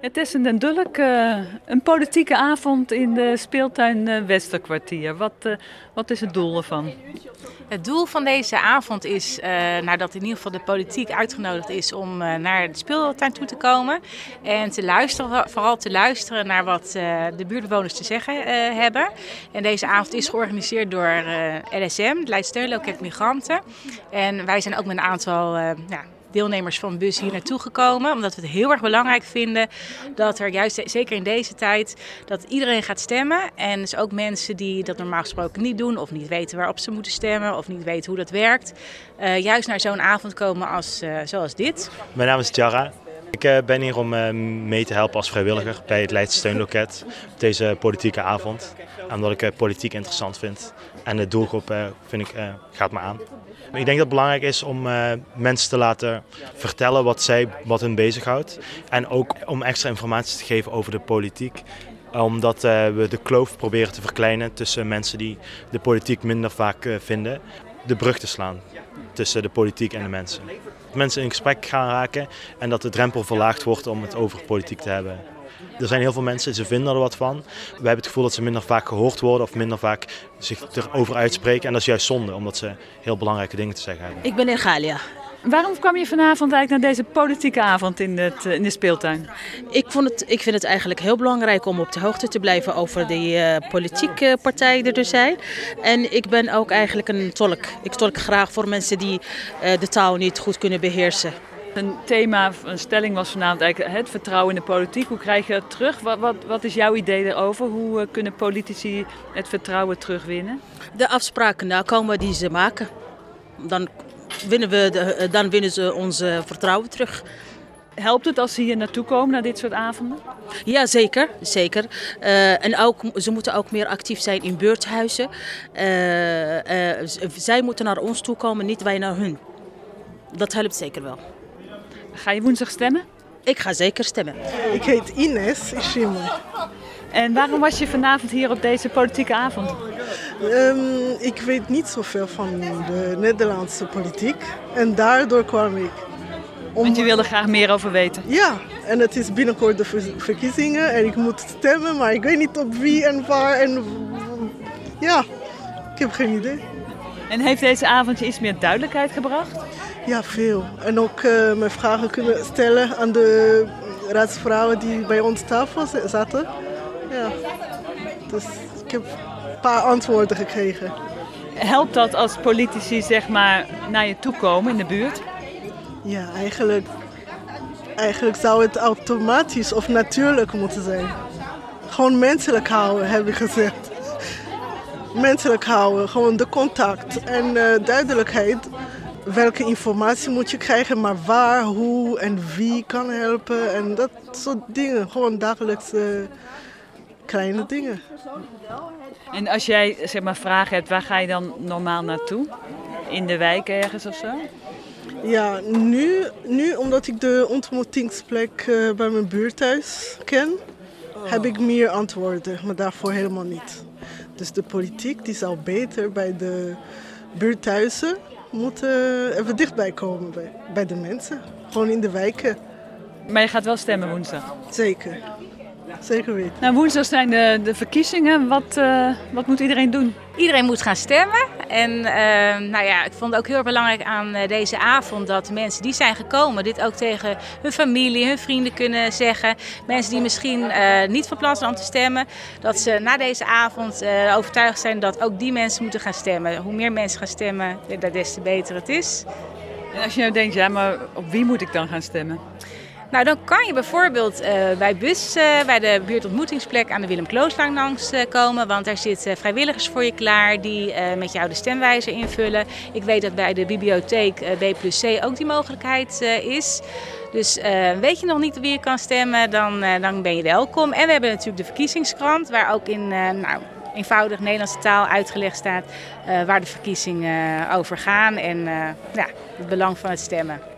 Het is een Dulk, uh, een politieke avond in de speeltuin uh, Westerkwartier. Wat, uh, wat is het doel ervan? Het doel van deze avond is uh, nou, in ieder geval de politiek uitgenodigd is om naar de speeltuin toe te komen. En te luisteren, vooral te luisteren naar wat de buurtbewoners te zeggen hebben. En deze avond is georganiseerd door LSM, het Leidsteunloket Migranten. En wij zijn ook met een aantal ja, deelnemers van bus hier naartoe gekomen. Omdat we het heel erg belangrijk vinden dat er juist, zeker in deze tijd, dat iedereen gaat stemmen. En dus ook mensen die dat normaal gesproken niet doen of niet weten waarop ze moeten stemmen of niet weten hoe dat werkt. Uh, juist naar zo'n avond komen als, uh, zoals dit. Mijn naam is Jara. Ik uh, ben hier om mee te helpen als vrijwilliger bij het Leidse Steunloket op deze politieke avond. Omdat ik politiek interessant vind en de doelgroep vind ik, gaat me aan. Ik denk dat het belangrijk is om mensen te laten vertellen wat, zij, wat hun bezighoudt. En ook om extra informatie te geven over de politiek omdat we de kloof proberen te verkleinen tussen mensen die de politiek minder vaak vinden. De brug te slaan tussen de politiek en de mensen. Dat mensen in gesprek gaan raken en dat de drempel verlaagd wordt om het over politiek te hebben. Er zijn heel veel mensen, ze vinden er wat van. We hebben het gevoel dat ze minder vaak gehoord worden of minder vaak zich erover uitspreken. En dat is juist zonde, omdat ze heel belangrijke dingen te zeggen hebben. Ik ben in Galia. Waarom kwam je vanavond eigenlijk naar deze politieke avond in, het, in de speeltuin? Ik, vond het, ik vind het eigenlijk heel belangrijk om op de hoogte te blijven over de uh, politieke partijen die er zijn. En ik ben ook eigenlijk een tolk. Ik tolk graag voor mensen die uh, de taal niet goed kunnen beheersen. Een thema, een stelling was vanavond eigenlijk het vertrouwen in de politiek. Hoe krijg je dat terug? Wat, wat, wat is jouw idee erover? Hoe uh, kunnen politici het vertrouwen terugwinnen? De afspraken nakomen die ze maken. Dan winnen, we de, dan winnen ze ons vertrouwen terug. Helpt het als ze hier naartoe komen, naar dit soort avonden? Ja, zeker. zeker. Uh, en ook, ze moeten ook meer actief zijn in buurthuizen. Uh, uh, zij moeten naar ons toe komen, niet wij naar hun. Dat helpt zeker wel. Ga je woensdag stemmen? Ik ga zeker stemmen. Ik heet Ines Ishimo. En waarom was je vanavond hier op deze politieke avond? Um, ik weet niet zoveel van de Nederlandse politiek en daardoor kwam ik. Om... Want je wilde graag meer over weten? Ja, en het is binnenkort de verkiezingen en ik moet stemmen, maar ik weet niet op wie en waar en ja, ik heb geen idee. En heeft deze avond je iets meer duidelijkheid gebracht? Ja, veel. En ook uh, mijn vragen kunnen stellen aan de raadsvrouwen die bij ons tafel zaten. Ja. Dus ik heb een paar antwoorden gekregen. Helpt dat als politici zeg maar, naar je toe komen in de buurt? Ja, eigenlijk, eigenlijk zou het automatisch of natuurlijk moeten zijn. Gewoon menselijk houden, heb ik gezegd. Menselijk houden, gewoon de contact en uh, duidelijkheid welke informatie moet je krijgen, maar waar, hoe en wie kan helpen. En dat soort dingen. Gewoon dagelijkse kleine dingen. En als jij zeg maar, vragen hebt, waar ga je dan normaal naartoe? In de wijk ergens of zo? Ja, nu, nu omdat ik de ontmoetingsplek uh, bij mijn buurthuis ken, oh. heb ik meer antwoorden, maar daarvoor helemaal niet. Dus de politiek die zou beter bij de buurthuizen moeten even dichtbij komen bij, bij de mensen. Gewoon in de wijken. Maar je gaat wel stemmen woensdag? Zeker. Zeker weten. Nou, woensdag zijn de, de verkiezingen. Wat, uh, wat moet iedereen doen? Iedereen moet gaan stemmen. En uh, nou ja, ik vond het ook heel belangrijk aan uh, deze avond dat mensen die zijn gekomen dit ook tegen hun familie, hun vrienden kunnen zeggen. Mensen die misschien uh, niet van plan zijn om te stemmen, dat ze na deze avond overtuigd zijn dat ook die mensen moeten gaan stemmen. Hoe meer mensen gaan stemmen, des te beter het is. En als je nou denkt, ja, maar op wie moet ik dan gaan stemmen? Nou, dan kan je bijvoorbeeld uh, bij bus uh, bij de buurtontmoetingsplek aan de Willem Klooslaan langs uh, komen. Want daar zitten vrijwilligers voor je klaar die met jou de stemwijzer invullen. Ik weet dat bij de bibliotheek B plus C ook die mogelijkheid is. Dus weet je nog niet wie je kan stemmen, dan, dan ben je welkom. En we hebben natuurlijk de verkiezingskrant, waar ook in nou, eenvoudig Nederlandse taal uitgelegd staat waar de verkiezingen over gaan en ja, het belang van het stemmen.